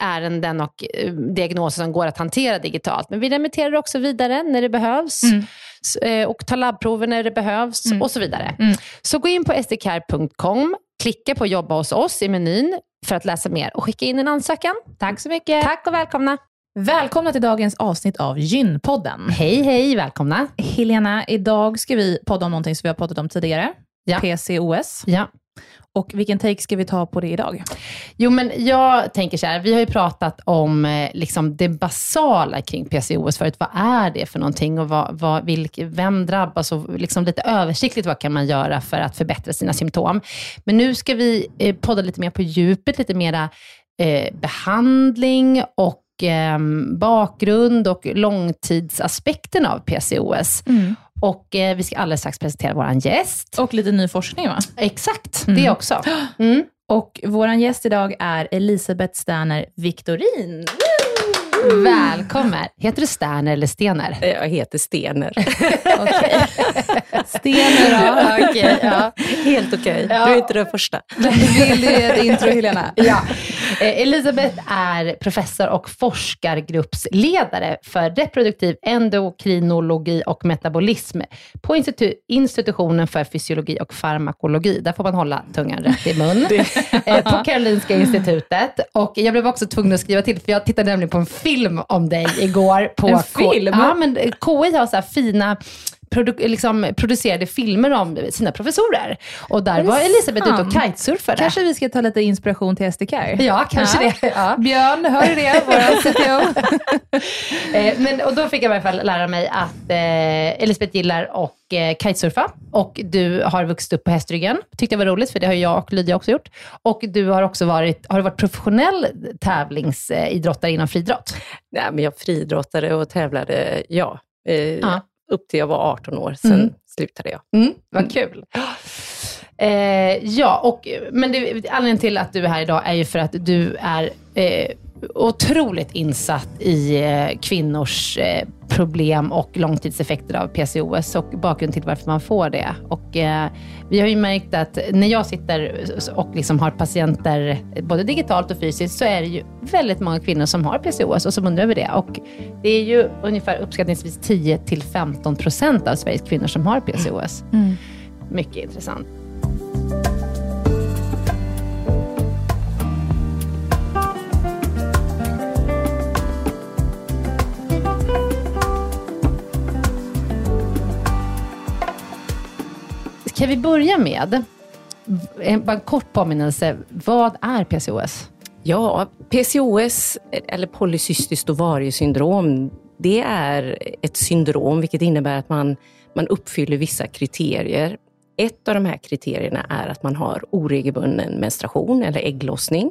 ärenden och eh, diagnoser som går att hantera digitalt. Men vi remitterar också vidare när det behövs. Mm. Eh, och tar labbprover när det behövs mm. och så vidare. Mm. Så gå in på sdcare.com, klicka på jobba hos oss i menyn för att läsa mer och skicka in en ansökan. Tack så mycket. Tack och välkomna. Välkomna till dagens avsnitt av Gynpodden. Hej, hej, välkomna. Helena, idag ska vi podda om någonting som vi har pratat om tidigare. Ja. PCOS. Ja. Och vilken take ska vi ta på det idag? Jo, men jag tänker så här, vi har ju pratat om eh, liksom det basala kring PCOS förut. Vad är det för någonting och vad, vad, vilk, vem drabbas? Och liksom lite översiktligt, vad kan man göra för att förbättra sina symptom? Men nu ska vi eh, podda lite mer på djupet, lite mera eh, behandling och eh, bakgrund och långtidsaspekten av PCOS. Mm. Och eh, vi ska alldeles strax presentera vår gäst. Och lite ny forskning va? Exakt, mm. det också. Mm. Och vår gäst idag är Elisabeth Sterner Victorin. Välkommen. Heter du Sterner eller Stener? Jag heter Stener. okay. Stener då? okay, ja. Helt okej. Okay. Ja. Du är inte den första. Vill du ge ett intro Helena? Ja. Eh, Elisabeth är professor och forskargruppsledare för reproduktiv endokrinologi och metabolism på institu institutionen för fysiologi och farmakologi. Där får man hålla tungan rätt i mun. Eh, på Karolinska institutet. Och jag blev också tvungen att skriva till, för jag tittade nämligen på en film om dig igår. På en film? Ja, men KI har så fina produ liksom, producerade filmer om sina professorer. Och där var Elisabeth ute och kitesurfade. Kanske vi ska ta lite inspiration till SDK? Ja, kanske ja. det. Ja. Björn, hör du det? Vår CTO. eh, men, och då fick jag i alla fall lära mig att eh, Elisabeth gillar och eh, kitesurfa. Och du har vuxit upp på hästryggen. Tyckte jag var roligt, för det har jag och Lydia också gjort. Och du har också varit, har du varit professionell tävlingsidrottare inom friidrott? Nej, men jag friidrottade och tävlade, ja. Eh, ja upp till jag var 18 år, sen Mm. slutade jag. Mm, vad kul. Eh, ja, och, men det, anledningen till att du är här idag är ju för att du är eh, otroligt insatt i eh, kvinnors eh, problem och långtidseffekter av PCOS och bakgrund till varför man får det. Och, eh, vi har ju märkt att när jag sitter och liksom har patienter, både digitalt och fysiskt, så är det ju väldigt många kvinnor som har PCOS och som undrar över det. Och det är ju ungefär uppskattningsvis 10-15% av Sveriges kvinnor som har PCOS. Mycket intressant. Kan vi börja med, en, bara en kort påminnelse, vad är PCOS? Ja, PCOS, eller polycystiskt ovariesyndrom, det är ett syndrom vilket innebär att man, man uppfyller vissa kriterier. Ett av de här kriterierna är att man har oregelbunden menstruation eller ägglossning.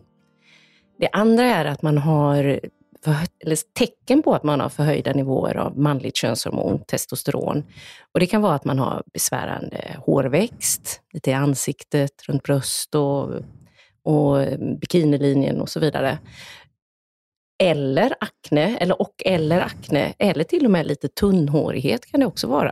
Det andra är att man har för, eller tecken på att man har förhöjda nivåer av manligt könshormon, testosteron. Och det kan vara att man har besvärande hårväxt, lite i ansiktet, runt bröst och, och bikinilinjen och så vidare. Eller akne, eller och eller akne, eller till och med lite tunnhårighet kan det också vara.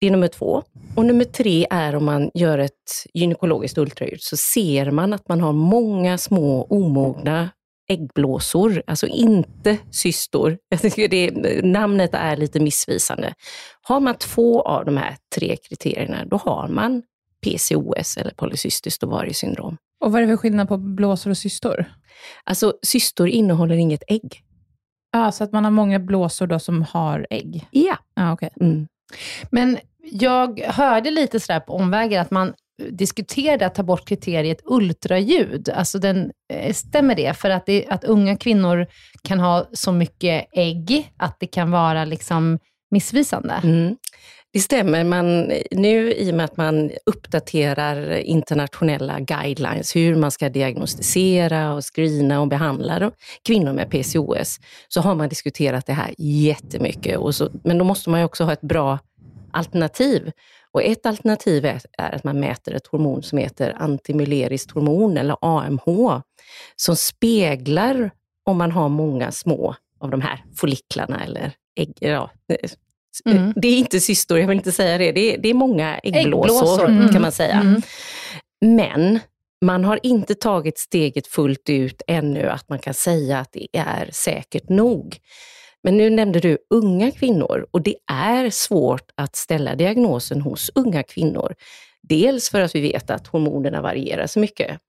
Det är nummer två. Och nummer tre är om man gör ett gynekologiskt ultraljud så ser man att man har många små omogna äggblåsor, alltså inte cystor. Jag tycker det, namnet är lite missvisande. Har man två av de här tre kriterierna, då har man PCOS eller polycystiskt ovariesyndrom. Och vad är det för skillnad på blåsor och cystor? Alltså cystor innehåller inget ägg. Ja, så att man har många blåsor då som har ägg? Ja. Ja, okej. Mm. Men jag hörde lite sådär på omvägar att man diskuterade att ta bort kriteriet ultraljud. Alltså den, eh, stämmer det? För att, det, att unga kvinnor kan ha så mycket ägg att det kan vara liksom missvisande. Mm. Det stämmer. Man, nu i och med att man uppdaterar internationella guidelines, hur man ska diagnostisera och screena och behandla kvinnor med PCOS, så har man diskuterat det här jättemycket. Och så, men då måste man ju också ha ett bra alternativ. Och ett alternativ är, är att man mäter ett hormon som heter antimuleriskt hormon, eller AMH, som speglar om man har många små av de här folliklarna eller ägg, ja, Mm. det är inte cystor, jag vill inte säga det. Det är, det är många äggblåsor, Äggblåsor, mm. kan man säga. Mm. Men man har inte tagit steget fullt ut ännu att man kan säga att det är säkert nog. Men nu nämnde du unga kvinnor och det är svårt att ställa diagnosen hos unga kvinnor. Dels för att vi vet att hormonerna varierar så mycket.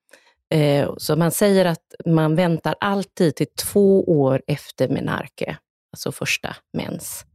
Eh, Så man säger att man väntar alltid till två år efter menarke, alltså första mens,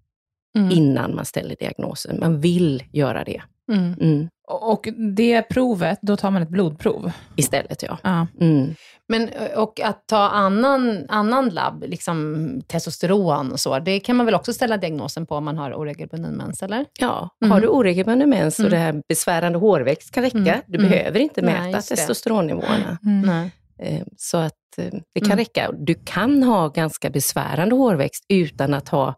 Mm. innan man ställer diagnosen. Man vill göra det. Mm. Mm. Och det provet, då tar man ett blodprov? Istället ja. Ja. Mm. Men, och att ta annan, annan labb, liksom testosteron och så, det kan man väl också ställa diagnosen på om man har oregelbunden mens, eller? Ja, Mm. har du oregelbunden mens och Mm. det här besvärande hårväxt kan räcka. Mm. Du Mm. behöver inte Nej, mäta det. testosteronnivåerna. Nej. Eh, Så att eh, det kan Mm. räcka. Du kan ha ganska besvärande hårväxt utan att ha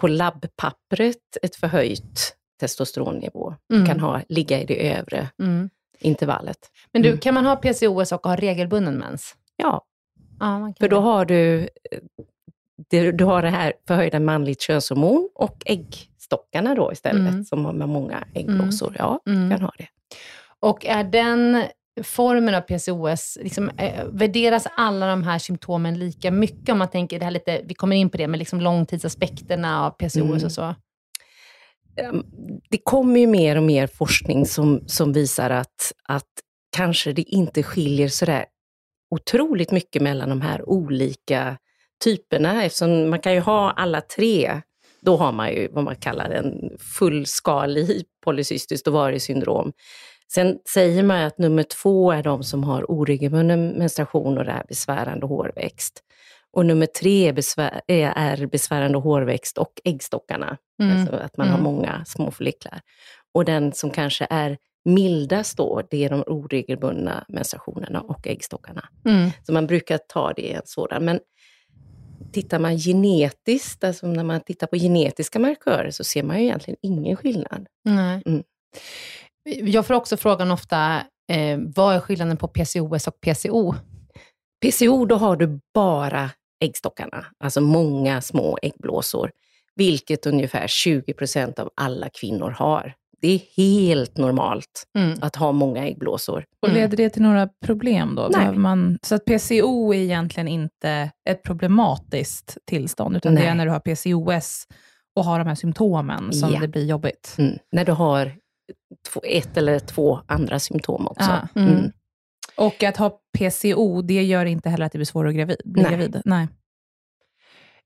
på labbpappret ett förhöjt testosteronnivå. Mm. kan ha, ligga i det övre Mm. intervallet. Men du, Mm. kan man ha PCOS och ha regelbunden mens? Ja, Ja, för då har du, eh, du har det här förhöjda manligt könshormon och äggstockarna då istället, Mm. som har med många äggblåsor. Ja, Mm. du kan ha det. Och är den formen av PCOS, liksom, eh, värderas alla de här symptomen lika mycket? Om man tänker, det här lite, vi kommer in på det, men liksom långtidsaspekterna av PCOS Mm. och så. Ehm, det kommer ju mer och mer forskning som, som visar att, att kanske det inte skiljer sådär otroligt mycket mellan de här olika typerna, eftersom man kan ju ha alla tre. Då har man ju vad man kallar en fullskalig polycystiskt ovariesyndrom. Sen säger man att nummer två är de som har oregelbunden menstruation och det här besvärande hårväxt. Och nummer tre är, besvär, är besvärande hårväxt och äggstockarna. Mm. Alltså att man har Mm. många små folliklar. Och den som kanske är mildast då, det är de oregelbundna menstruationerna och äggstockarna. Mm. Så man brukar ta det i en sådan. Men tittar man genetiskt, alltså när man tittar på genetiska markörer, så ser man ju egentligen ingen skillnad. Nej. Mm. Jag får också frågan ofta, eh, vad är skillnaden på PCOS och PCO? PCO, då har du bara äggstockarna, alltså många små äggblåsor, vilket ungefär 20 procent av alla kvinnor har. Det är helt normalt Mm. att ha många äggblåsor. Och Mm. leder det till några problem då? Nej. Man, så att PCO är egentligen inte ett problematiskt tillstånd, utan det är Nej. när du har PCOS och har de här symptomen som Ja. det blir jobbigt. Mm. När du har två, ett eller två andra symptom också. Ja. Mm. Mm. Och att ha PCO, det gör inte heller att det blir svårare att gravid, bli Nej. gravid. Nej.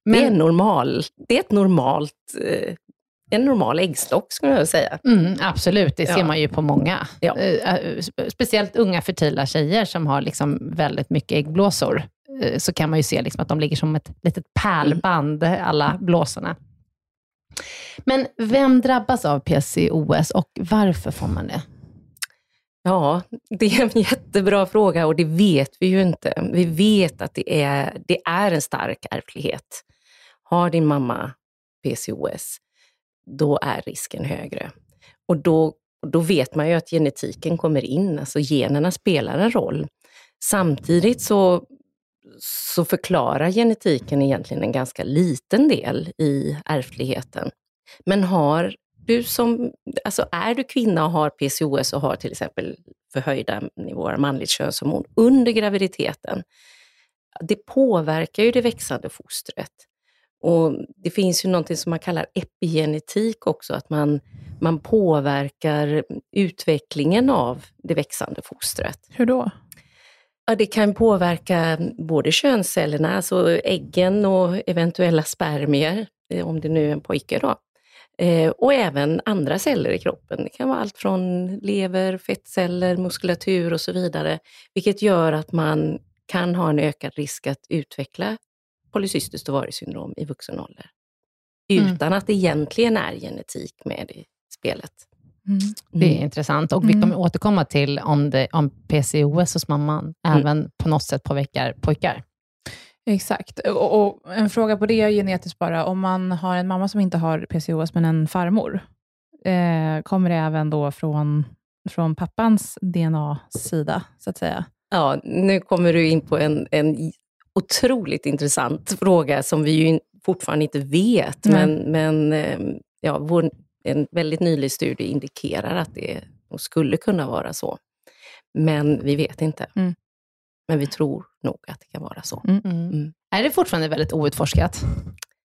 Det, är Men, normal, det är ett normalt, eh, en normal äggstock skulle jag säga. mm, absolut, det ser Ja. man ju på många. Ja. Eh, eh, spe- speciellt unga fertila tjejer som har liksom väldigt mycket äggblåsor, så kan man ju se liksom att de ligger som ett litet pärlband, alla blåsorna. Men vem drabbas av PCOS och varför får man det? Ja, det är en jättebra fråga och det vet vi ju inte. Vi vet att det är, det är en stark ärftlighet. Har din mamma PCOS, då är risken högre. Och då, då vet man ju att genetiken kommer in, alltså generna spelar en roll. Samtidigt så, så förklarar genetiken egentligen en ganska liten del i ärftligheten. Men har du som, alltså är du kvinna och har PCOS och har till exempel förhöjda nivåer av manligt könshormon under graviditeten, det påverkar ju det växande fostret. Och Det finns ju någonting som man kallar epigenetik också, att man, man påverkar utvecklingen av det växande fostret. Hur då? Ja, det kan påverka både könscellerna, alltså äggen och eventuella spermier, eh, om det nu är en pojke då. Eh, och även andra celler i kroppen. Det kan vara allt från lever, fettceller, muskulatur och så vidare. Vilket gör att man kan ha en ökad risk att utveckla polycystiskt ovariesyndrom i vuxen ålder. Mm. Utan att det egentligen är genetik med i spelet. Mm. Det är Mm. intressant och vi Mm. kommer återkomma till om, det, om PCOS hos mamman Mm. även på något sätt påverkar pojkar. Exakt. Och, och en fråga på det är genetiskt bara. Om man har en mamma som inte har PCOS, men en farmor, eh, kommer det även då från, från pappans DNA-sida, så att säga? Ja, nu kommer du in på en, en otroligt intressant fråga som vi ju fortfarande inte vet, Nej. men, men eh, ja, vår, en väldigt nylig studie indikerar att det skulle kunna vara så. Men vi vet inte. Mm. Men vi tror nog att det kan vara så. Mm. Mm. Är det fortfarande väldigt outforskat?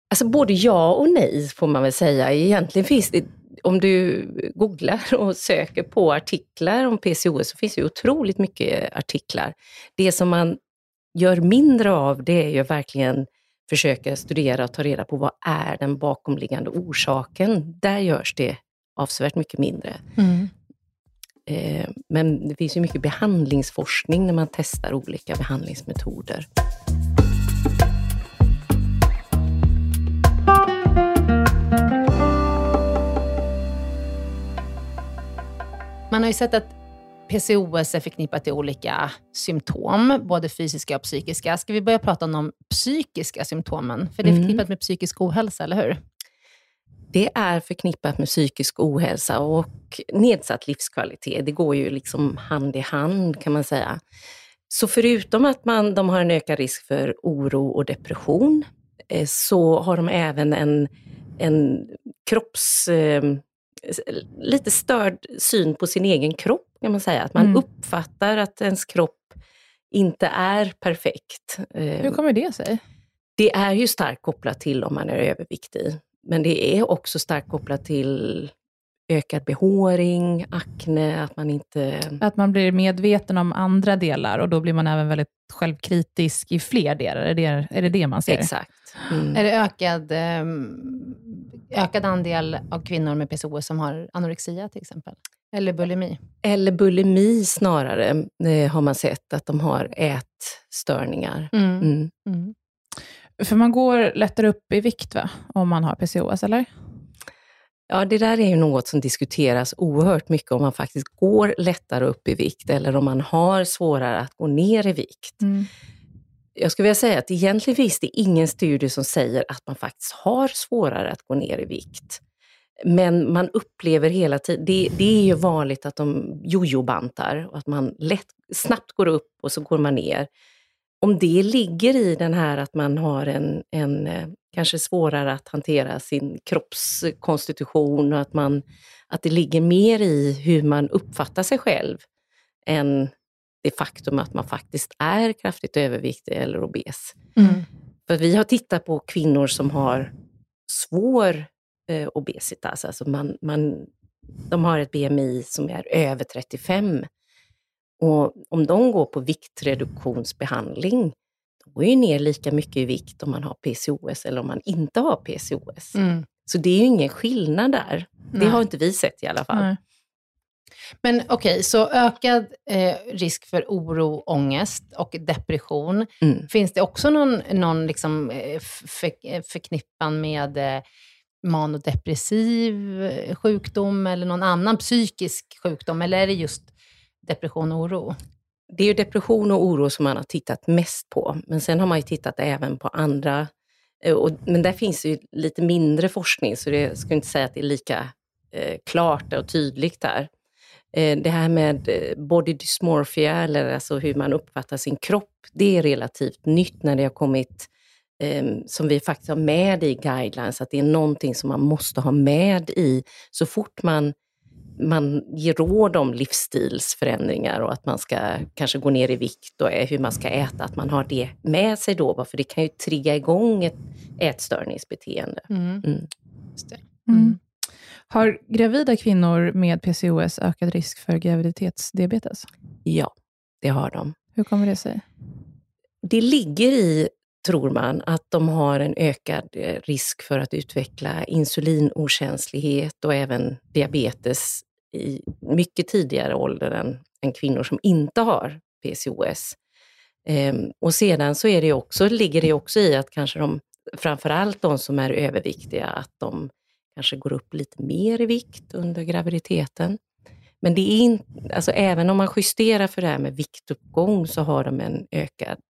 Alltså både ja och nej får man väl säga. Egentligen finns det, om du googlar och söker på artiklar om PCOS så finns det otroligt mycket artiklar. Det som man gör mindre av det är ju verkligen försöka studera och ta reda på vad är den bakomliggande orsaken. Där görs det avsevärt mycket mindre. Eh, Men det finns ju mycket behandlingsforskning när man testar olika behandlingsmetoder. Man har ju sett att PCOS är förknippat till olika symptom, både fysiska och psykiska. Ska vi börja prata om de psykiska symptomen? För det är Mm. förknippat med psykisk ohälsa, eller hur? Det är förknippat med psykisk ohälsa och nedsatt livskvalitet. Det går ju liksom hand i hand kan man säga. Så förutom att man, de har en ökad risk för oro och depression, eh, så har de även en, en kropps... Eh, lite störd syn på sin egen kropp kan man säga. Att man Mm. uppfattar att ens kropp inte är perfekt. Hur kommer det sig? det är ju starkt kopplat till om man är överviktig. Men det är också starkt kopplat till ökad behåring, akne, att man inte... Att man blir medveten om andra delar och då blir man även väldigt självkritisk i fler delar. Är det är det, det man ser? Exakt. Mm. Är det ökad, ehm, ökad andel av kvinnor med PCOS som har anorexia till exempel? Eller bulimi? Eller bulimi snarare, eh, har man sett att de har ätstörningar. Mm. Mm. För man går lättare upp i vikt va? om man har PCOS, eller? Ja, det där är ju något som diskuteras oerhört mycket, om man faktiskt går lättare upp i vikt eller om man har svårare att gå ner i vikt. Jag skulle vilja säga att egentligen finns det ingen studie som säger att man faktiskt har svårare att gå ner i vikt. Men man upplever hela tiden, det, det är ju vanligt att de jojobantar och att man lätt, snabbt går upp och så går man ner. Om det ligger i den här att man har en, en eh, kanske svårare att hantera sin kroppskonstitution och att, man, att det ligger mer i hur man uppfattar sig själv än det faktum att man faktiskt är kraftigt överviktig eller obes. Mm. För vi har tittat på kvinnor som har svår eh, obesitas, alltså man, man, de har ett BMI som är över 35. Och om de går på viktreduktionsbehandling, de går ju ner lika mycket i vikt om man har PCOS eller om man inte har PCOS. Mm. Så det är ju ingen skillnad där. Nej. Det har inte vi sett i alla fall. Nej. Men okej, okay, så ökad eh, risk för oro, ångest och depression. Mm. Finns det också någon, någon liksom, eh, för, förknippan med eh, manodepressiv eh, sjukdom eller någon annan psykisk sjukdom? Eller är det just depression och oro? Det är ju depression och oro som man har tittat mest på, men sen har man ju tittat även på andra eh, och, men där finns ju lite mindre forskning, så det skulle inte säga att det är lika eh, klart och tydligt där. Eh, det här med eh, body dysmorphia, eller alltså hur man uppfattar sin kropp, det är relativt nytt när det har kommit, eh, som vi faktiskt har med i guidelines, att det är någonting som man måste ha med i så fort man man ger råd om livsstilsförändringar och att man ska kanske gå ner i vikt och hur man ska äta, att man har det med sig då, för det kan ju trigga igång ett ätstörningsbeteende. Mm. Mm. Mm. Har gravida kvinnor med PCOS ökad risk för graviditetsdiabetes? Ja, det har de. Hur kommer det sig? Det ligger i, tror man, att de har en ökad eh, risk för att utveckla insulinokänslighet och även diabetes i mycket tidigare ålder än, än kvinnor som inte har PCOS. Ehm, och sedan så är det också, ligger det också i att kanske de, framförallt de som är överviktiga, att de kanske går upp lite mer i vikt under graviditeten. Men det är in, alltså även om man justerar för det här med viktuppgång så har de en ökad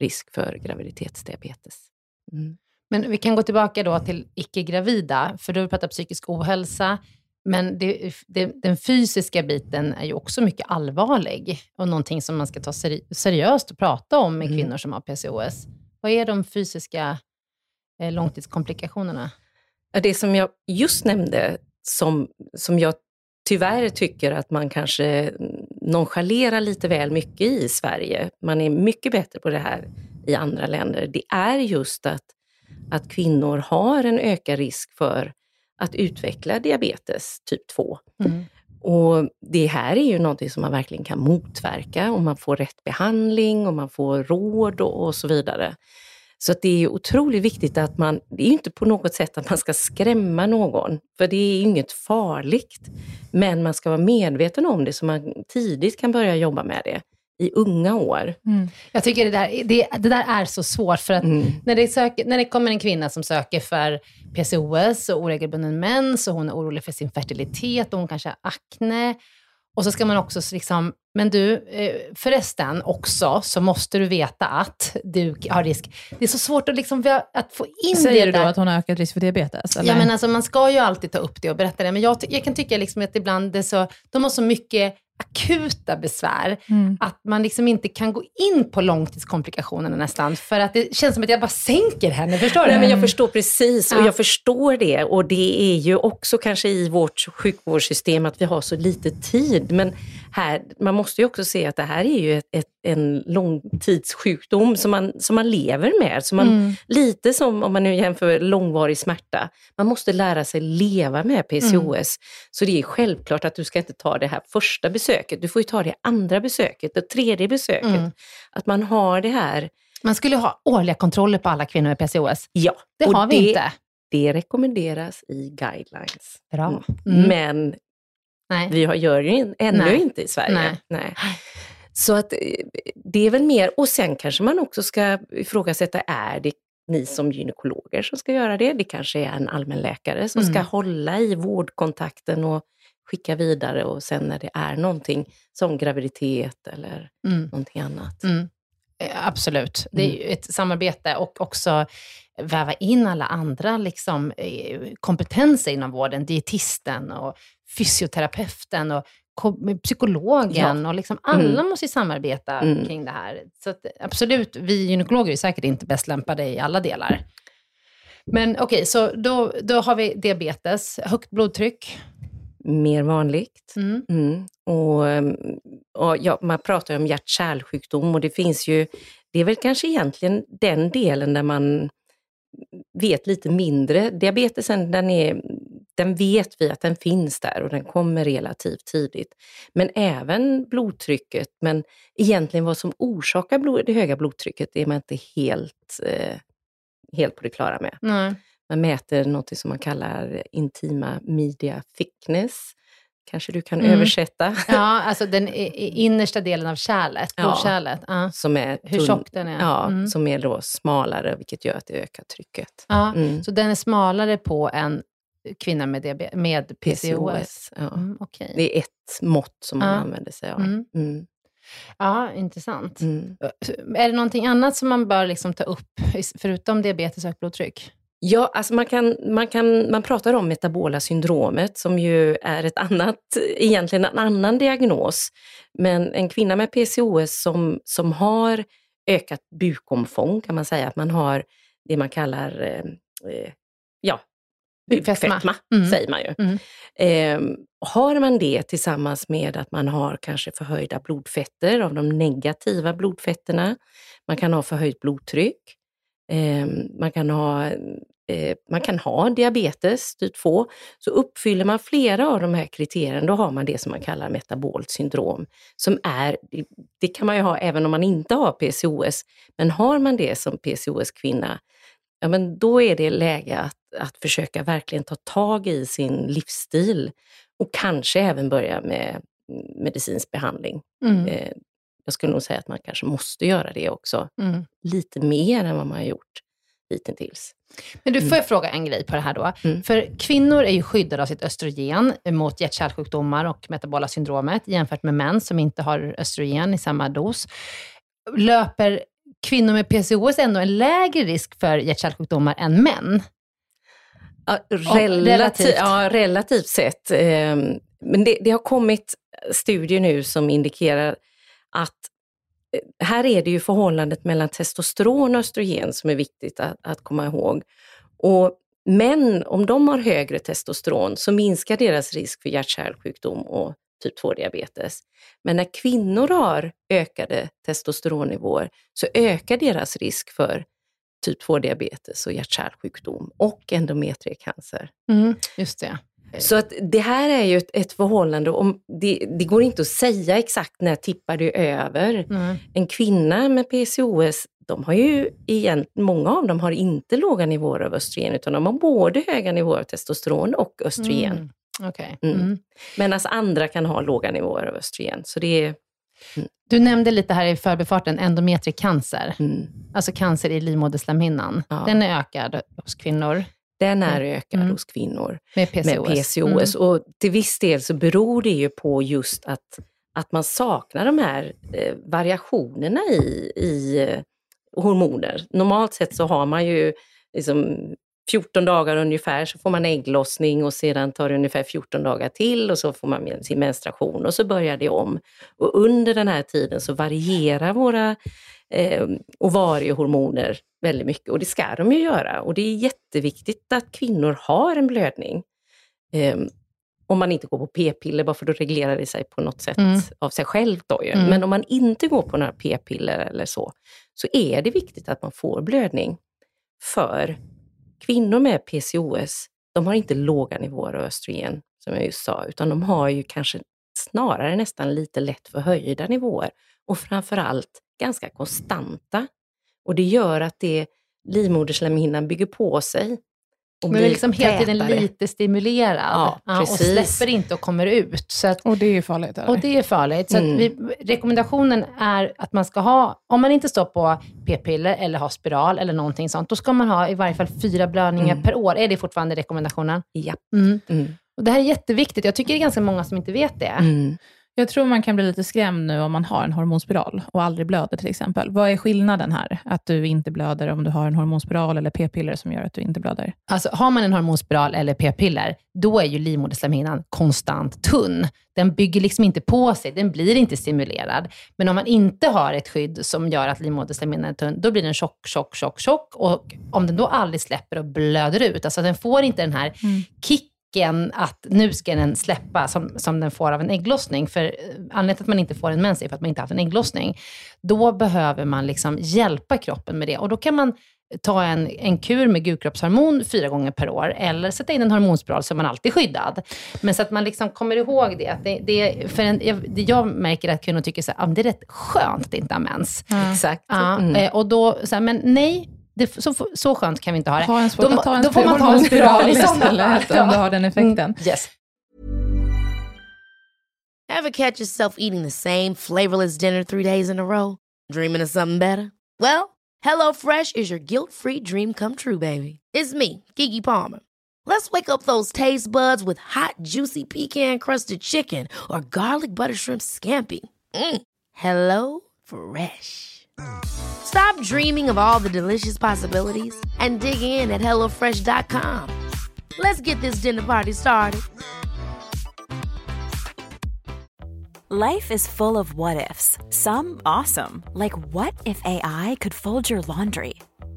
risk för graviditetsdiabetes. Mm. Men vi kan gå tillbaka då till icke-gravida, för du har pratat psykisk ohälsa. Men det, det, den fysiska biten är ju också mycket allvarlig och någonting som man ska ta seri seriöst och prata om med mm. kvinnor som har PCOS. Vad är de fysiska eh, långtidskomplikationerna? Det som jag just nämnde, som, som jag tyvärr tycker att man kanske nonchalerar lite väl mycket i Sverige, man är mycket bättre på det här i andra länder, det är just att, att kvinnor har en ökad risk för att utveckla diabetes typ 2. Mm. Och Det här är ju någonting som man verkligen kan motverka om man får rätt behandling och man får råd och, och så vidare. Så det är otroligt viktigt att man, det är inte på något sätt att man ska skrämma någon, för det är inget farligt. Men man ska vara medveten om det så man tidigt kan börja jobba med det i unga år. Mm. Jag tycker det där, det, det, där är så svårt, för att mm. när, det söker, när det kommer en kvinna som söker för PCOS och oregelbunden mens och hon är orolig för sin fertilitet och hon kanske har akne och så ska man också liksom, men du, eh, förresten också så måste du veta att du har risk. Det är så svårt att, liksom, att få in Säger det Säger du då att hon har ökat risk för diabetes? Eller? Ja, men alltså, man ska ju alltid ta upp det och berätta det. Men jag, jag kan tycka liksom att ibland det så, de har så mycket akuta besvär, mm. att man liksom inte kan gå in på långtidskomplikationerna nästan, för att det känns som att jag bara sänker henne. Förstår du? Nej, men jag förstår precis och ja. jag förstår det. Och det är ju också kanske i vårt sjukvårdssystem att vi har så lite tid. Men här, man måste ju också se att det här är ju ett, ett, en långtidssjukdom som man, som man lever med. Så man, mm. Lite som om man nu jämför långvarig smärta. Man måste lära sig leva med PCOS. Mm. Så det är självklart att du ska inte ta det här första besöket. Du får ju ta det andra besöket, det tredje besöket. Mm. Att man har det här. Man skulle ha årliga kontroller på alla kvinnor med PCOS. Ja. Det har vi det, inte. Det rekommenderas i guidelines. Bra. Mm. mm. Men Nej. vi har, gör ju ännu Nej. inte i Sverige. Nej. Nej. Så att eh, det är väl mer, och sen kanske man också ska ifrågasätta, är det ni som gynekologer som ska göra det? Det kanske är en allmänläkare som mm. ska hålla i vårdkontakten och skicka vidare och sen när det är någonting som graviditet eller mm. någonting annat. Mm. Eh, Absolut. Det är ju ett samarbete och också väva in alla andra liksom, eh, kompetenser inom vården. Dietisten och fysioterapeuten och ko- psykologen. Och liksom alla måste ju samarbeta Mm. kring det här. Så att, absolut, vi gynekologer är säkert inte bäst lämpade i alla delar. Men okej, så då, då har vi diabetes, högt blodtryck. Mer vanligt. Mm. Mm. Och, och ja, man pratar ju om hjärt-kärlsjukdom och det finns ju, det är väl kanske egentligen den delen där man vet lite mindre. Diabetesen, den, är, den vet vi att den finns där och den kommer relativt tidigt. Men även blodtrycket, men egentligen vad som orsakar blod, det höga blodtrycket är man inte helt, eh, helt på det klara med. Nej. Man mäter något som man kallar intima media thickness. Kanske du kan Mm. översätta? Ja, alltså den innersta delen av kärlet, blodkärlet. Ja. Som är Hur tunn- tjock den är. Ja, Mm. som är då smalare, vilket gör att det ökar trycket. Ja, Mm. Så den är smalare på en kvinna med, med PCOS? Ja. Mm, Okej. Det är ett mått som man använder sig av. Mm. Mm. Ja, intressant. Är det någonting annat som man bör liksom ta upp, förutom diabetes och blodtryck? Ja, alltså man, kan, man, kan, man pratar om metabola syndromet som ju är ett annat, egentligen en annan diagnos. Men en kvinna med PCOS som, som har ökat bukomfång kan man säga, att man har det man kallar eh, eh, ja, Bukfetma. Mm. säger man ju. Mm. Eh, har man det tillsammans med att man har kanske förhöjda blodfetter av de negativa blodfetterna, man kan ha förhöjt blodtryck, eh, man, kan ha, eh, man kan ha diabetes typ 2, så uppfyller man flera av de här kriterierna, då har man det som man kallar metabolt syndrom. Som är, det, kan man ju ha även om man inte har PCOS, men har man det som PCOS-kvinna, ja men då är det läge att, att försöka verkligen ta tag i sin livsstil och kanske även börja med medicinsk behandling. Mm. Eh, jag skulle nog säga att man kanske måste göra det också, Mm. lite mer än vad man har gjort hittills. Men du, får jag fråga en grej på det här då? Mm. För kvinnor är ju skyddade av sitt östrogen mot hjärt-kärlsjukdomar och metabola syndromet jämfört med män som inte har östrogen i samma dos. Löper kvinnor med PCOS ändå en lägre risk för hjärt-kärlsjukdomar än män? Ja, relativt. relativt, ja, relativt sett. Eh, men det, det har kommit studier nu som indikerar att här är det ju förhållandet mellan testosteron och östrogen som är viktigt att, att komma ihåg. Och män, om de har högre testosteron så minskar deras risk för hjärt-kärlsjukdom och typ 2-diabetes. Men när kvinnor har ökade testosteronnivåer så ökar deras risk för typ 2-diabetes och hjärt-kärlsjukdom och endometriecancer. Mm. Just det. Så att det här är ju ett, ett förhållande, om det, det går inte att säga exakt när tippar det över. Mm. En kvinna med PCOS, de har ju igen, många av dem har inte låga nivåer av östrogen, utan de har både höga nivåer av testosteron och östrogen. Mm. Okej. Mm. Mm. Medan andra kan ha låga nivåer av östrogen. Så det är, Du nämnde lite här i förbifarten endometriecancer, mm, alltså cancer i livmoderslemhinnan. Ja. Den är ökad hos kvinnor den är ökad Mm. hos kvinnor. med PCOS. med PCOS. Mm. Och till viss del så beror det ju på just att, att man saknar de här eh, variationerna i, i eh, hormoner. Normalt sett så har man ju liksom 14 dagar ungefär så får man ägglossning och sedan tar det ungefär 14 dagar till och så får man sin menstruation och så börjar det om. Och under den här tiden så varierar våra eh, ovariehormoner väldigt mycket och det ska de ju göra. Och det är jätteviktigt att kvinnor har en blödning. Eh, om man inte går på p-piller, bara för då reglerar det sig på något sätt Mm. av sig själv. Då. Mm. Men om man inte går på några p-piller eller så, så är det viktigt att man får blödning. För kvinnor med PCOS, de har inte låga nivåer av östrogen, som jag just sa, utan de har ju kanske snarare nästan lite lätt förhöjda nivåer. Och framförallt ganska konstanta. Och det gör att det livmoderslemhinnan bygger på sig. Och Men är blir liksom hela tiden lite stimulerad Ja, och precis. släpper inte och kommer ut. Så att, Och det är ju farligt. Eller? och det är farligt. Så att Mm. vi, rekommendationen är att man ska ha, om man inte står på p-piller eller har spiral eller någonting sånt, då ska man ha i varje fall fyra blödningar Mm. per år. Är det fortfarande rekommendationen? Ja. Mm. Mm. Och det här är jätteviktigt. Jag tycker det är ganska många som inte vet det. Jag tror man kan bli lite skrämd nu om man har en hormonspiral och aldrig blöder till exempel. Vad är skillnaden här? Att du inte blöder om du har en hormonspiral eller p-piller som gör att du inte blöder? Alltså har man en hormonspiral eller p-piller, då är ju livmoderslemhinnan konstant tunn. Den bygger liksom inte på sig, den blir inte stimulerad. Men om man inte har ett skydd som gör att livmoderslemhinnan är tunn, då blir den tjock, tjock, tjock, tjock. Och om den då aldrig släpper och blöder ut, alltså den får inte den här mm. Kick att nu ska den släppa, som, som den får av en ägglossning. För eh, anledningen till att man inte får en mens är för att man inte haft en ägglossning. Då behöver man liksom hjälpa kroppen med det. Och då kan man ta en, en kur med gulkroppshormon fyra gånger per år, eller sätta in en hormonspiral så är man alltid skyddad. Men så att man liksom kommer ihåg det. Att det, det för en, jag, jag märker att kvinnor tycker att ah, det är rätt skönt att inte ha mens. Mm. Exakt. Ja, mm. Eh, och då, så här, men nej, det, så, så skönt kan vi inte ha det. Ha en, då, ta en då får man ta en spiral istället, om du har den effekten. Mm. Yes. Ever catch yourself eating the same flavorless dinner three days in a row? Dreaming of something better? Well, hello fresh is your guilt free dream come true baby. It's me, Gigi Palmer. Let's wake up those taste buds with hot juicy pecan crusted chicken or garlic butter shrimp scampi. Mm. Hello fresh. Stop dreaming of all the delicious possibilities and dig in at HelloFresh.com. Let's get this dinner party started. Life is full of what ifs, some awesome, like what if AI could fold your laundry?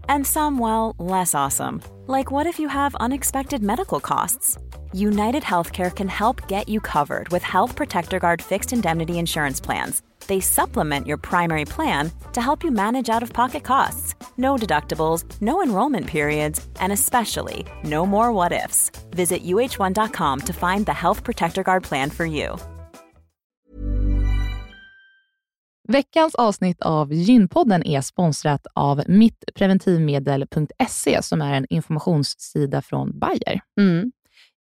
And some, well, less awesome, like what if you have unexpected medical costs? United Healthcare can help get you covered with Health Protector Guard fixed indemnity insurance plans they supplement your primary plan to help you manage out of pocket costs. No deductibles, no enrollment periods, and especially no more what ifs. Visit uh1.com to find the Health Protector Guard plan for you. Veckans avsnitt av Gynpodden är sponsrat av mittpreventivmedel.se som är en informationssida från Bayer. Mm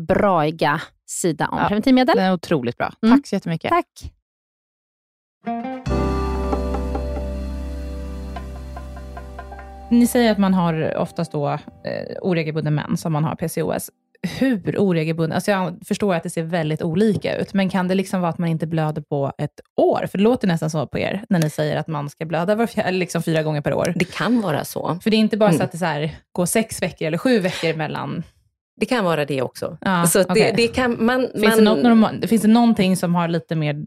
braiga sida om ja, preventivmedel. Den är otroligt bra. Mm. Tack så jättemycket. Tack. Ni säger att man har oftast då eh, oregelbunden mens om man har PCOS. Hur oregelbunden? Alltså jag förstår att det ser väldigt olika ut, men kan det liksom vara att man inte blöder på ett år? För det låter nästan så på er, när ni säger att man ska blöda var fjär, liksom fyra gånger per år. Det kan vara så. För det är inte bara mm. så att det så här, går sex veckor eller sju veckor mellan det kan vara det också. Ja, så okay. det, det, kan man, finns, man... Det något, finns det någonting som har lite mer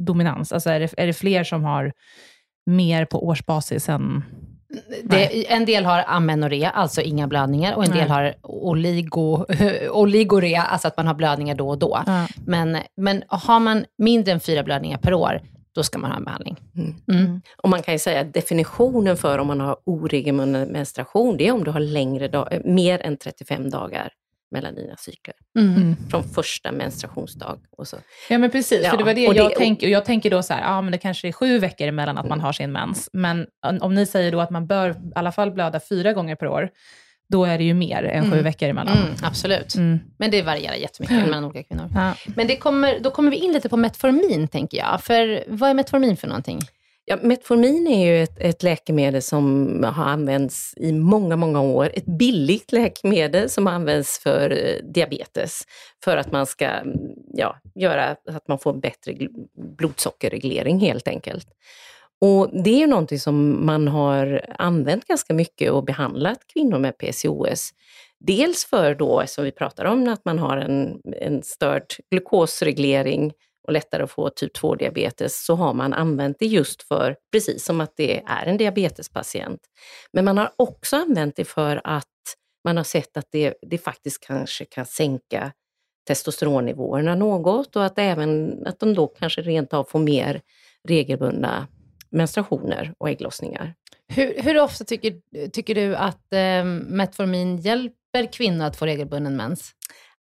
dominans? Alltså är, det, är det fler som har mer på årsbasis än det, en del har amenorré, alltså inga blödningar, och en Nej. del har oligo, oligoré, alltså att man har blödningar då och då. Ja. Men, men har man mindre än fyra blödningar per år, då ska man ha en behandling. Mm. Mm. Och man kan ju säga att definitionen för om man har oregelbunden menstruation, det är om du har längre dag, eh, mer än 35 dagar mellan dina cykler. Mm. Från första menstruationsdag. Och så. Ja men precis, Ja, för det var det och jag det- tänker. Och jag tänker då så här, ja men det kanske är sju veckor emellan att man har sin mens. Men om- om ni säger då att man bör i alla fall blöda fyra gånger per år, då är det ju mer än sju Mm. veckor emellan. Mm, absolut. Mm. Men det varierar jättemycket mellan olika kvinnor. Ja. Men det kommer, då kommer vi in lite på Metformin, tänker jag. För vad är Metformin för någonting? Ja, Metformin är ju ett, ett läkemedel som har använts i många, många år. Ett billigt läkemedel som används för eh, diabetes. För att man ska mm, ja, göra att man får en bättre gl- blodsockerreglering helt enkelt. Och det är ju någonting som man har använt ganska mycket och behandlat kvinnor med PCOS. Dels för då, som vi pratar om, att man har en, en störd glukosreglering och lättare att få typ 2-diabetes, så har man använt det just för, precis som att det är en diabetespatient. Men man har också använt det för att man har sett att det, det faktiskt kanske kan sänka testosteronnivåerna något och att även att de då kanske rent av får mer regelbundna menstruationer och ägglossningar. Hur, hur ofta tycker, tycker du att eh, Metformin hjälper kvinnor att få regelbunden mens?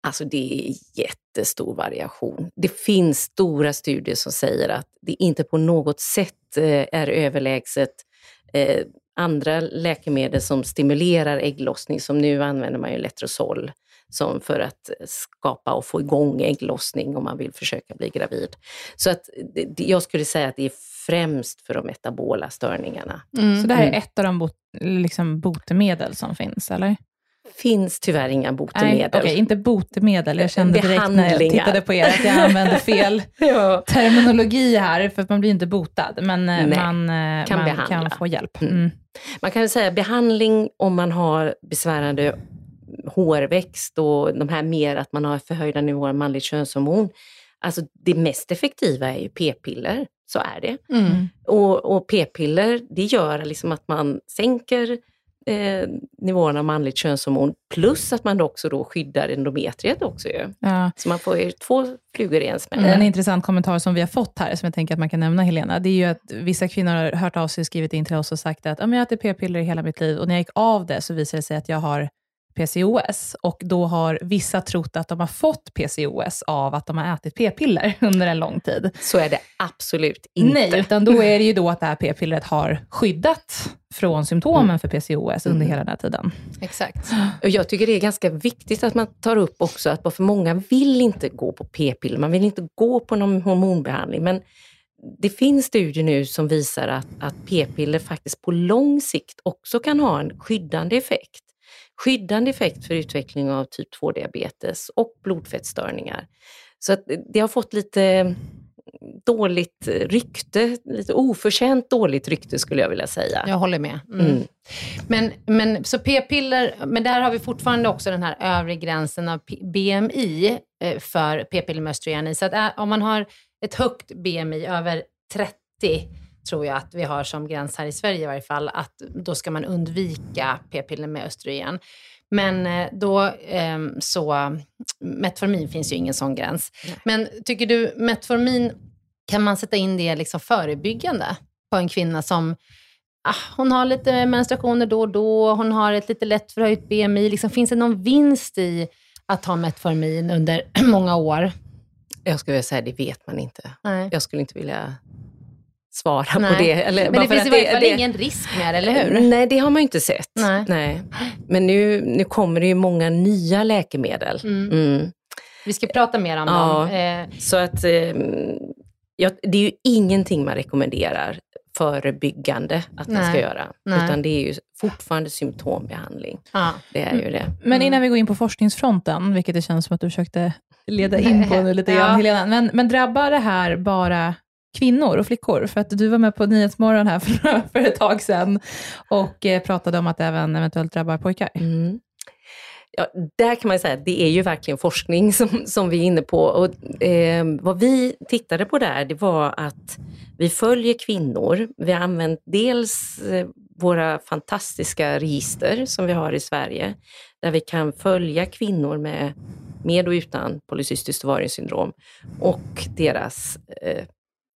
Alltså det är jättestor variation. Det finns stora studier som säger att det inte på något sätt eh, är överlägset eh, andra läkemedel som stimulerar ägglossning, som nu använder man ju Letrozol som för att skapa och få igång ägglossning om man vill försöka bli gravid. Så att jag skulle säga att det är främst för de metabola störningarna. Så det här är Mm. ett av de bot, liksom botemedel som finns, eller? finns tyvärr inga botemedel. okej, inte botemedel. Jag kände direkt när jag tittade på er att jag använde fel Ja. terminologi här, för att man blir inte botad, men eh, Nej, man, eh, kan man kan få hjälp. Mm. Mm. Man kan säga behandling om man har besvärande hårväxt och de här mer att man har förhöjda nivåer av manligt könshormon. Alltså det mest effektiva är ju p-piller, så är det. Mm. Och, och p-piller det gör liksom att man sänker eh, nivåerna av manligt könshormon plus att man också då skyddar endometriet också ju. Ja. Så man får ju två flugor i en smäll. En intressant kommentar som vi har fått här, som jag tänker att man kan nämna Helena, det är ju att vissa kvinnor har hört av sig och skrivit in till oss och sagt att "Ja, men jag har ätit p-piller i hela mitt liv och när jag gick av det så visade det sig att jag har PCOS och då har vissa trott att de har fått PCOS av att de har ätit p-piller under en lång tid. Så är det absolut inte. Nej, utan då är det ju då att det här p-pillret har skyddat från symptomen för PCOS under hela den här tiden. Exakt. Och jag tycker det är ganska viktigt att man tar upp också att för många vill inte gå på p-piller, man vill inte gå på någon hormonbehandling. Men det finns studier nu som visar att, att p-piller faktiskt på lång sikt också kan ha en skyddande effekt. Skyddande effekt för utveckling av typ 2-diabetes och blodfettstörningar. Så att det har fått lite dåligt rykte, lite oförtjänt dåligt rykte skulle jag vilja säga. Jag håller med. Mm. Mm. Men, men så p-piller, men där har vi fortfarande också den här övre gränsen av BMI eh, för p-piller med östrogen i. Så att, äh, om man har ett högt BMI, över 30, tror jag att vi har som gräns här i Sverige i varje fall, att då ska man undvika p-piller med östrogen. Men eh, då ehm, så, Metformin finns ju ingen sån gräns. Men tycker du Metformin, kan man sätta in det liksom förebyggande på en kvinna som ah, hon har lite menstruationer då och då, hon har ett lite lätt förhöjt BMI. Liksom, finns det någon vinst i att ta Metformin under många år? Jag skulle vilja säga det vet man inte. Nej. Jag skulle inte vilja svara Nej. på det. Eller, Men bara det finns i varje fall det- ingen risk med det, eller hur? Nej, det har man ju inte sett. Nej. Men nu, nu kommer det ju många nya läkemedel. Mm. Mm. Vi ska prata mer om Ja. dem. Eh, Så att eh, ja, det är ju ingenting man rekommenderar förebyggande att man ska Nej. göra. Nej. Utan det är ju fortfarande symptombehandling. ja. Det är ju det. Men Mm. innan vi går in på forskningsfronten, vilket det känns som att du försökte leda in på nu lite grann, Ja. Helena. Men, men drabbar det här bara kvinnor och flickor? För att du var med på Nyhetsmorgon här för, för ett tag sedan och eh, pratade om att det även eventuellt drabbar pojkar. Mm. Ja, där kan man säga att det är ju verkligen forskning som, som vi är inne på. Och, eh, vad vi tittade på där, det var att vi följer kvinnor. Vi har använt dels eh, våra fantastiska register som vi har i Sverige, där vi kan följa kvinnor med, med och utan polycystiskt ovariensyndrom och deras eh,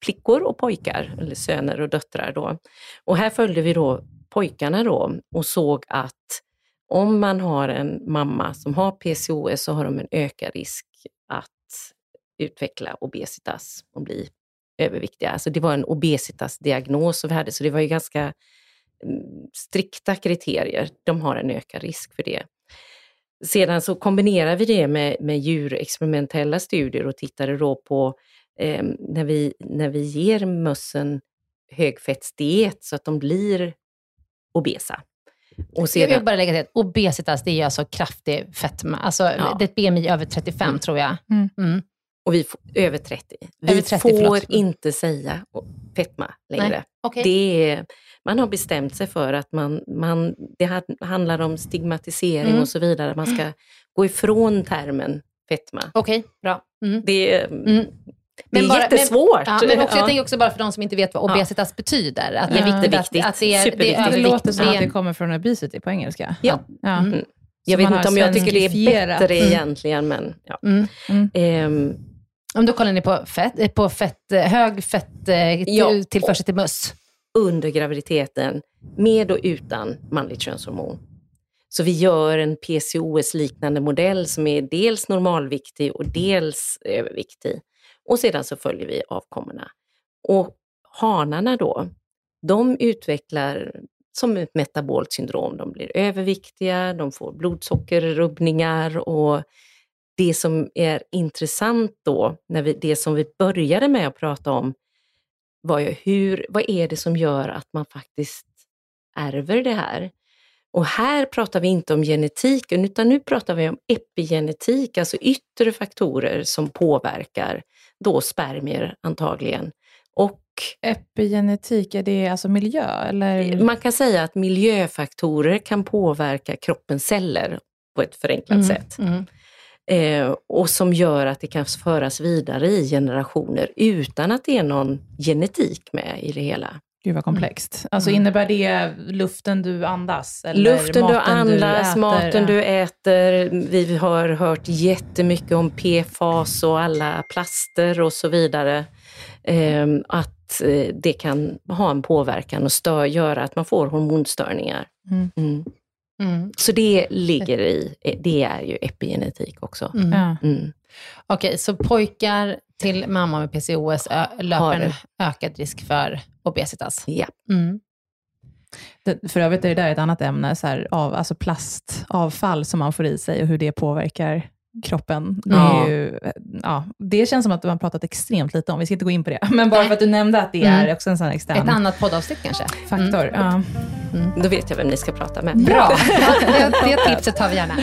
flickor och pojkar, eller söner och döttrar då. Och här följde vi då pojkarna då och såg att om man har en mamma som har PCOS så har de en ökad risk att utveckla obesitas och bli överviktiga. Alltså det var en obesitasdiagnos som vi hade, så det var ju ganska mm, strikta kriterier. De har en ökad risk för det. Sedan så kombinerar vi det med, med djurexperimentella studier och tittade då på eh, när, vi, när vi ger mössen högfettsdiet så att de blir obesa. Och sedan, jag vill bara lägga till att obesitas, det är alltså kraftig fetma. Alltså, ja. Det är ett BMI över 35 mm. tror jag. Mm. Mm. Och vi får, över 30. Vi över 30, får förlåt. inte säga fetma längre. Okay. Det är, man har bestämt sig för att man, man, det handlar om stigmatisering mm. och så vidare. Man ska gå ifrån termen fetma. Okej, okay, bra. Mm. Det, mm. Det är bara, jättesvårt. Men, ja, men också, jag tänker också bara för de som inte vet vad obesitas ja. betyder. Att det är viktigt. Att, att det, är, det, är det låter som att det kommer från obesity på engelska. Ja. ja. Mm. Jag vet inte om jag tycker det är bättre mm. egentligen, men ja. Mm. Um, om då kollar ni på, fett, på fett, hög fettillförsel ja, till möss? Under graviditeten, med och utan manligt könshormon. Så vi gör en PCOS-liknande modell som är dels normalviktig och dels överviktig. Och sedan så följer vi avkommorna. Och hanarna då, de utvecklar som ett metabolt syndrom. De blir överviktiga, de får blodsockerrubbningar och det som är intressant då, när vi, det som vi började med att prata om, var ju hur, vad är det som gör att man faktiskt ärver det här? Och här pratar vi inte om genetiken, utan nu pratar vi om epigenetik, alltså yttre faktorer som påverkar då spermier antagligen. Och Epigenetik, är det alltså miljö? Eller? Man kan säga att miljöfaktorer kan påverka kroppens celler på ett förenklat mm, sätt. Mm. Eh, och som gör att det kan föras vidare i generationer utan att det är någon genetik med i det hela. Gud vad komplext. Mm. Alltså innebär det luften du andas? Eller luften du andas, du maten du äter. Vi har hört jättemycket om PFAS och alla plaster och så vidare. Ehm, eh, att det kan ha en påverkan och stör, göra att man får hormonstörningar. Mm. Mm. Mm. Så det ligger i, det är ju epigenetik också. Mm. Mm. Okej, okay, så pojkar till mamma med PCOS löper en ökad risk för obesitas? Ja. Mm. Det, för övrigt är det där ett annat ämne, så här, av, alltså plastavfall som man får i sig och hur det påverkar kroppen. Det, ja. Ju, ja, det känns som att man har pratat extremt lite om, vi ska inte gå in på det. Men bara för att du nämnde att det mm. är också en sån extern... Ett annat poddavsnitt kanske? Faktor, mm. ja. Mm. Då vet jag vem ni ska prata med. Bra, det, det tipset tar vi gärna.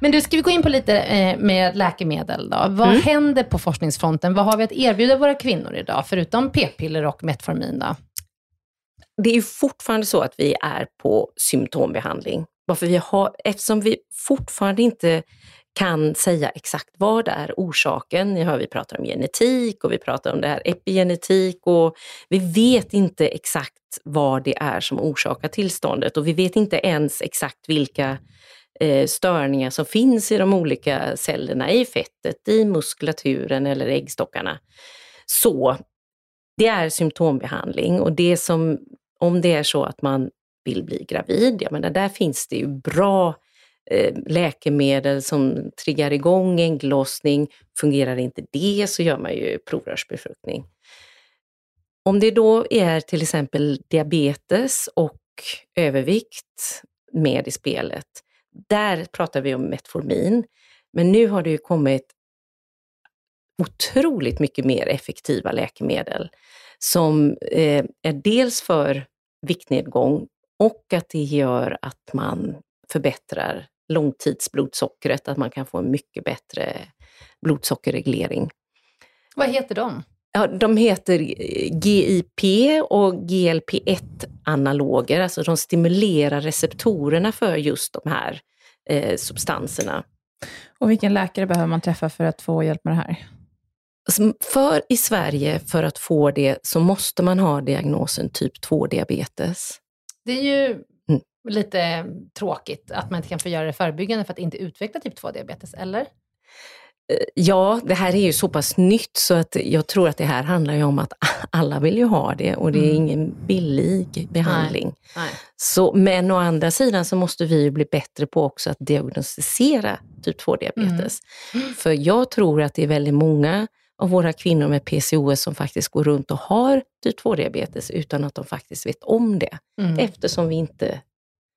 Men du, ska vi gå in på lite eh, med läkemedel då? Vad mm. händer på forskningsfronten? Vad har vi att erbjuda våra kvinnor idag, förutom p-piller och Metformin? Då? Det är fortfarande så att vi är på symptombehandling. Varför vi har, eftersom vi fortfarande inte kan säga exakt vad är orsaken. Ni hör vi pratar om genetik och vi pratar om det här epigenetik och vi vet inte exakt vad det är som orsakar tillståndet och vi vet inte ens exakt vilka eh, störningar som finns i de olika cellerna, i fettet, i muskulaturen eller äggstockarna. Så det är symptombehandling och det som, om det är så att man vill bli gravid, jag menar där finns det ju bra eh, läkemedel som triggar igång ägglossning. Fungerar inte det så gör man ju provrörsbefruktning. Om det då är till exempel diabetes och övervikt med i spelet, där pratar vi om Metformin. Men nu har det ju kommit otroligt mycket mer effektiva läkemedel som eh, är dels för viktnedgång och att det gör att man förbättrar långtidsblodsockret, att man kan få en mycket bättre blodsockerreglering. Vad heter de? Ja, de heter GIP och GLP-1-analoger, alltså de stimulerar receptorerna för just de här eh, substanserna. Och vilken läkare behöver man träffa för att få hjälp med det här? Alltså, för i Sverige, för att få det, så måste man ha diagnosen typ 2-diabetes. Det är ju mm. lite tråkigt att man inte kan få göra det förebyggande för att inte utveckla typ 2-diabetes, eller? Ja, det här är ju så pass nytt så att jag tror att det här handlar ju om att alla vill ju ha det och det är Mm. ingen billig behandling. Nej. Så, men å andra sidan så måste vi ju bli bättre på också att diagnostisera typ 2-diabetes. Mm. För jag tror att det är väldigt många av våra kvinnor med PCOS som faktiskt går runt och har typ 2-diabetes utan att de faktiskt vet om det, Mm. eftersom vi inte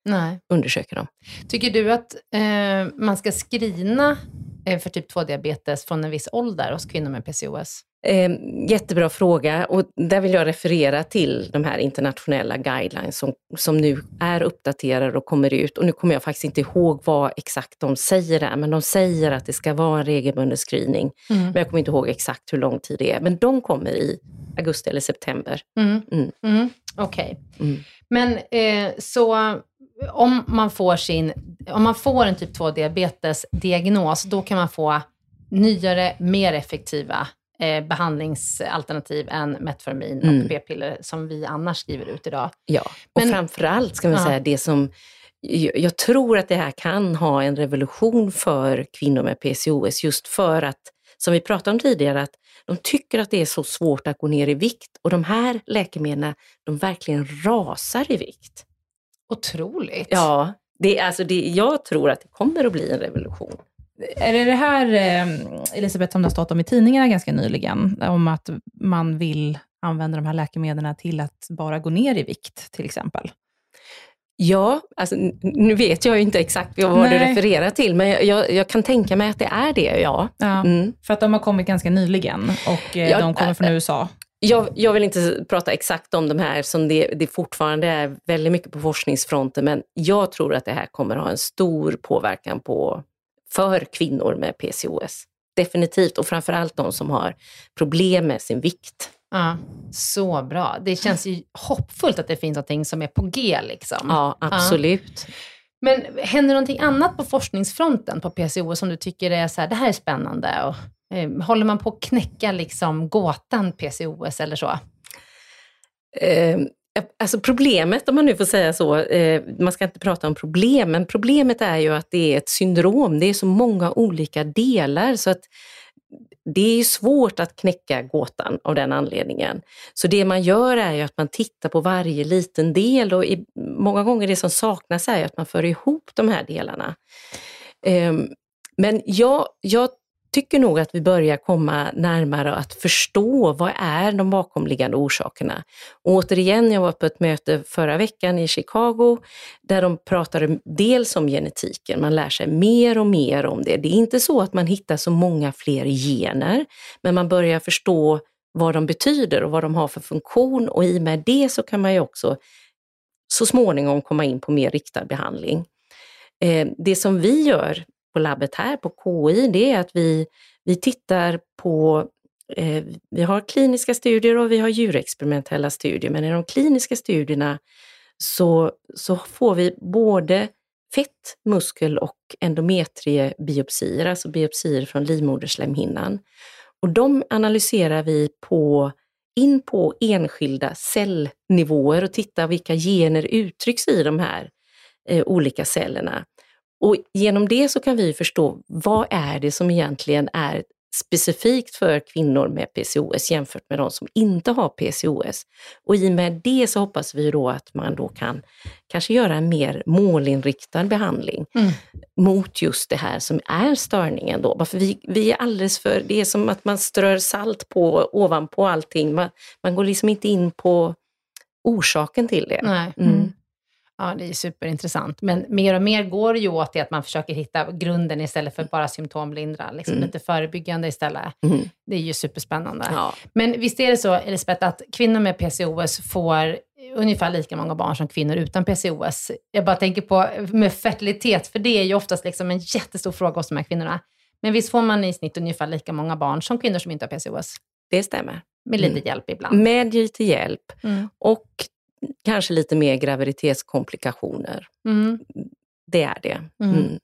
Nej. undersöker dem. Tycker du att eh, man ska screena eh, för typ 2-diabetes från en viss ålder hos kvinnor med PCOS? Eh, jättebra fråga och där vill jag referera till de här internationella guidelines som, som nu är uppdaterade och kommer ut. Och nu kommer jag faktiskt inte ihåg vad exakt de säger där, men de säger att det ska vara en regelbunden screening. Mm. Men jag kommer inte ihåg exakt hur lång tid det är. Men de kommer i augusti eller september. Mm. Mm. Mm. Okej. Mm. Men eh, så om man får sin, om man får en typ 2-diabetes-diagnos, då kan man få nyare, mer effektiva eh, behandlingsalternativ än Metformin Mm. och p-piller som vi annars skriver ut idag. Ja, och Men- framförallt ska man Ja. säga det som jag tror att det här kan ha en revolution för kvinnor med PCOS just för att, som vi pratade om tidigare, att de tycker att det är så svårt att gå ner i vikt och de här läkemedlen, de verkligen rasar i vikt. Otroligt. Ja, det, alltså det, jag tror att det kommer att bli en revolution. Är det det här, eh, Elisabeth, som det har stått om i tidningarna ganska nyligen, om att man vill använda de här läkemedlen till att bara gå ner i vikt, till exempel? Ja, alltså, nu vet jag ju inte exakt vad du Nej. refererar till, men jag, jag, jag kan tänka mig att det är det, ja. Ja, Mm. För att de har kommit ganska nyligen och eh, Ja, de kommer från äh, USA. Jag, jag vill inte prata exakt om de här som det, det fortfarande är väldigt mycket på forskningsfronten, men jag tror att det här kommer ha en stor påverkan på, för kvinnor med PCOS. Definitivt, och framförallt de som har problem med sin vikt. Ja, så bra. Det känns ju hoppfullt att det finns någonting som är på G. Liksom. Ja, absolut. Men händer någonting annat på forskningsfronten på PCO som du tycker är så här, det här är spännande? Och, Eh, håller man på att knäcka liksom gåtan PCOS eller så? Eh, alltså problemet, om man nu får säga så, eh, man ska inte prata om problem, men problemet är ju att det är ett syndrom. Det är så många olika delar så att det är svårt att knäcka gåtan av den anledningen. Så det man gör är ju att man tittar på varje liten del och i, många gånger det som saknas är ju att man för ihop de här delarna. Eh, men jag, jag tycker nog att vi börjar komma närmare att förstå vad är de bakomliggande orsakerna. Och återigen, jag var på ett möte förra veckan i Chicago där de pratade dels om genetiken, man lär sig mer och mer om det. Det är inte så att man hittar så många fler gener, men man börjar förstå vad de betyder och vad de har för funktion och i och med det så kan man ju också så småningom komma in på mer riktad behandling. Eh, det som vi gör på labbet här på KI, det är att vi, vi tittar på eh, vi har kliniska studier och vi har djurexperimentella studier, men i de kliniska studierna så, så får vi både fett, muskel och endometriebiopsier, alltså biopsier från livmoderslemhinnan. Och de analyserar vi på, in på enskilda cellnivåer och tittar vilka gener uttrycks i de här eh, olika cellerna. Och genom det så kan vi förstå vad är det som egentligen är specifikt för kvinnor med PCOS jämfört med de som inte har PCOS. Och i och med det så hoppas vi då att man då kan kanske göra en mer målinriktad behandling Mm. mot just det här som är störningen då. För vi, vi är alldeles för, det är som att man strör salt på ovanpå allting. Man, man går liksom inte in på orsaken till det. Nej. Mm. Ja, det är superintressant. Men mer och mer går det ju åt det att man försöker hitta grunden istället för bara symptomlindra. Liksom Mm. Lite förebyggande istället. Mm. Det är ju superspännande. Ja. Men visst är det så, Elisabeth, att kvinnor med PCOS får ungefär lika många barn som kvinnor utan PCOS. Jag bara tänker på med fertilitet, för det är ju oftast liksom en jättestor fråga hos de här kvinnorna. Men visst får man i snitt ungefär lika många barn som kvinnor som inte har PCOS? Det stämmer. Med lite Mm. hjälp ibland. Med lite hjälp Mm. och kanske lite mer graviditetskomplikationer. Mm. Det är det. Mm. Mm.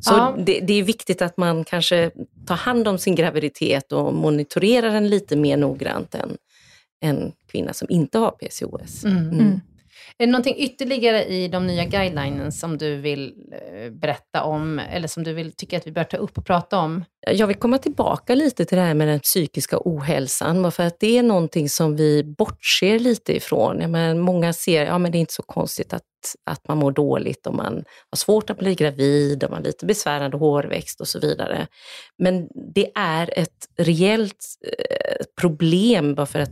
Så Ja. det, det är viktigt att man kanske tar hand om sin graviditet och monitorerar den lite mer noggrant än en kvinna som inte har PCOS. Mm. Är det någonting ytterligare i de nya guidelinen som du vill eh, berätta om, eller som du vill tycka att vi bör ta upp och prata om? Jag vill komma tillbaka lite till det här med den psykiska ohälsan, för att det är någonting som vi bortser lite ifrån. Ja, men många ser, ja men det är inte så konstigt att, att man mår dåligt om man har svårt att bli gravid, om man har lite besvärande hårväxt och så vidare. Men det är ett reellt eh, problem, bara för att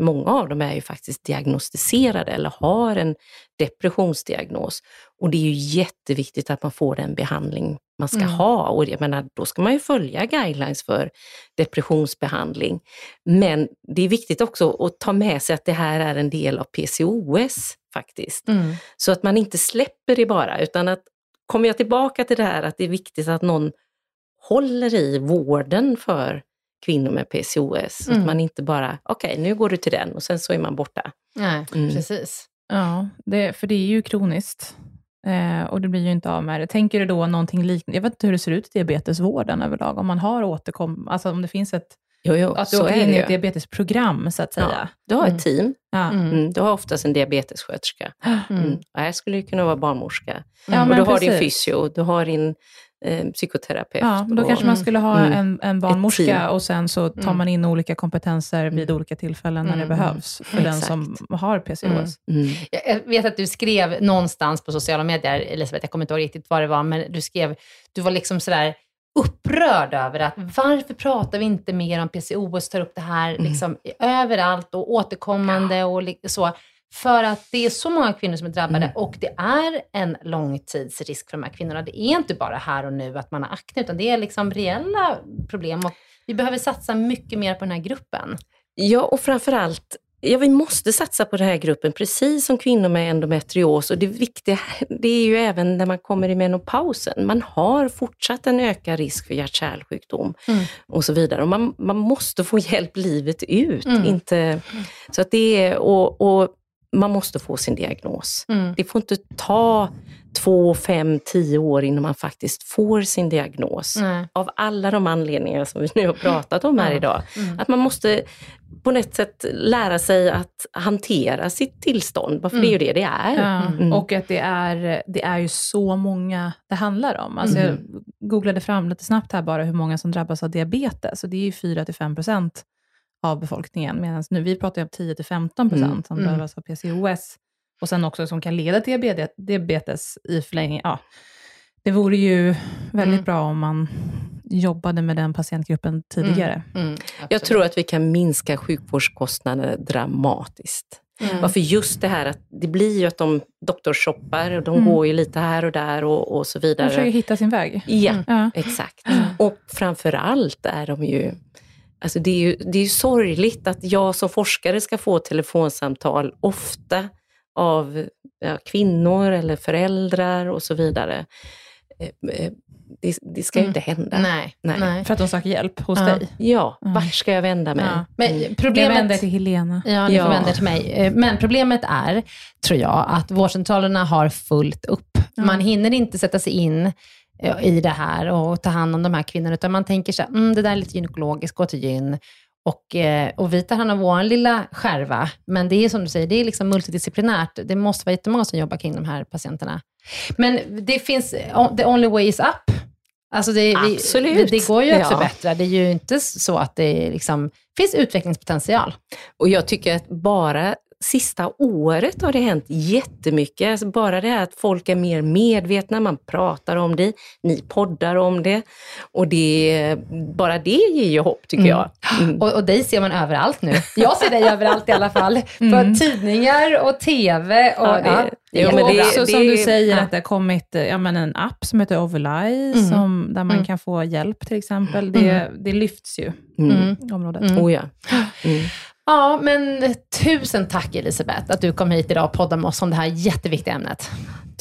många av dem är ju faktiskt diagnostiserade eller har en depressionsdiagnos. Och det är ju jätteviktigt att man får den behandling man ska Mm. ha. Och jag menar, då ska man ju följa guidelines för depressionsbehandling. Men det är viktigt också att ta med sig att det här är en del av PCOS faktiskt. Så att man inte släpper det bara, utan att kommer jag tillbaka till det här att det är viktigt att någon håller i vården för kvinnor med PCOS. Så Mm. att man inte bara, okej nu går du till den och sen så är man borta. Nej, Mm. precis. Ja, det, för det är ju kroniskt. Eh, och det blir ju inte av med det. Tänker du då någonting liknande? Jag vet inte hur det ser ut i diabetesvården överlag. Om man har återkom, alltså om det finns ett, Jo, jo, att du så åker är in i det ett diabetesprogram, så att säga. Ja, du har Mm. ett team, Ja. Mm. mm. du har oftast en diabetessköterska. Mm. Mm. Och här skulle du kunna vara barnmorska. Ja, och men du har din fysio, du har din eh, psykoterapeut. Ja, men då och- kanske man skulle ha Mm. en, en barnmorska och sen så tar Mm. man in olika kompetenser vid olika tillfällen när det Mm. behövs för den Exakt. som har PCOS. Mm. Jag- Jag vet att du skrev någonstans på sociala medier, Elisabeth, jag kommer inte ihåg riktigt vad det var, men du skrev, du var liksom sådär upprörd över att varför pratar vi inte mer om PCOS, tar upp det här Mm. liksom överallt och återkommande och li- så. För att det är så många kvinnor som är drabbade Mm. och det är en långtidsrisk för de här kvinnorna. Det är inte bara här och nu att man har akne, utan det är liksom reella problem. Och vi behöver satsa mycket mer på den här gruppen. Ja, och framförallt, ja, vi måste satsa på den här gruppen, precis som kvinnor med endometrios. Och det viktiga det är ju även när man kommer i menopausen. Man har fortsatt en ökad risk för hjärt-kärlsjukdom Mm. och så vidare. Och man, man måste få hjälp livet ut. Mm. Inte, så att det är, och, och man måste få sin diagnos. Mm. Det får inte ta två, fem, tio år innan man faktiskt får sin diagnos. Nej. Av alla de anledningar som vi nu har pratat om här idag. Mm. Att man måste på något sätt lära sig att hantera sitt tillstånd, för det är ju det det är. Ja, Mm. Och att det är, det är ju så många det handlar om. Alltså Jag googlade fram lite snabbt här bara hur många som drabbas av diabetes. Och det är ju 4-5% av befolkningen. Medan nu, vi pratar ju om 10-15% Mm. som Mm. drabbas av PCOS. Och sen också som kan leda till diabetes, i förlängningen. Ja, det vore ju väldigt Mm. bra om man jobbade med den patientgruppen tidigare. Mm. Jag Absolut. tror att vi kan minska sjukvårdskostnaderna dramatiskt. Mm. Varför just det här att det blir ju att de doktorshoppar och de Mm. går ju lite här och där och, och så De försöker vidare. hitta sin väg. Ja, Mm. Exakt. Och framför allt är de ju Alltså det, är ju, det är ju sorgligt att jag som forskare ska få telefonsamtal, ofta av ja, kvinnor eller föräldrar och så vidare. Eh, eh, Det, det ska ju Mm. inte hända. Nej. Nej. Nej. För att de söker hjälp hos Ja. dig. Ja, Mm. vart ska jag vända mig? Ja. Men Mm. Jag problemet... vänder till Helena. Ja, ni får Ja. vända er till mig. Eh, Men problemet är, tror jag, att vårdcentralerna har fullt upp. Ja. Man hinner inte sätta sig in i det här och ta hand om de här kvinnorna, utan man tänker så här, mm, det där är lite gynekologiskt, gå till gyn. Och, eh, och vi tar hand om vår lilla skärva. Men det är som du säger, det är liksom multidisciplinärt. Det måste vara jättemånga som jobbar kring de här patienterna. Men det finns, the only way is up. Alltså det, vi- Absolut. Det, det går ju att Ja. förbättra. Det är ju inte så att det liksom, finns utvecklingspotential. Och jag tycker att bara sista året har det hänt jättemycket. Alltså bara det här att folk är mer medvetna, man pratar om det, ni poddar om det. Och det, bara det ger ju hopp tycker Mm. jag. Mm. Och, och dig ser man överallt nu. Jag ser dig överallt i alla fall. Mm. På tidningar och TV. Och, Ja, det- ja, jo, men och det- också det- som du säger, ja. att det har kommit eh, ja, men en app som heter Overlie, Mm. som, där man Mm. kan få hjälp till exempel. Det, det lyfts ju, Mm. Mm. området. Mm. Oh ja. Mm. Ja, men tusen tack Elisabeth att du kom hit idag och poddade med oss om det här jätteviktiga ämnet.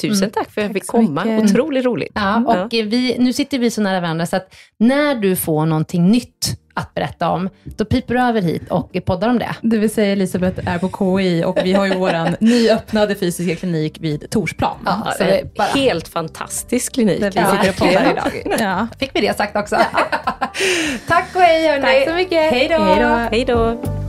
Tusen Mm. tack för att jag fick komma. mycket. Otroligt roligt. Ja, och eh, vi, nu sitter vi så nära varandra så att när du får någonting nytt att berätta om, då piper du över hit och poddar om det. Det vill säga Elisabeth är på KI och vi har ju vår nyöppnade fysiska klinik vid Torsplan. Ja, Ja, så det är bara, Helt fantastisk klinik. Där vi Ja, sitter och poddar idag. Ja. fick vi det sagt också. tack och hej hörni. Tack så mycket. Hej då. Hej då. Hej då.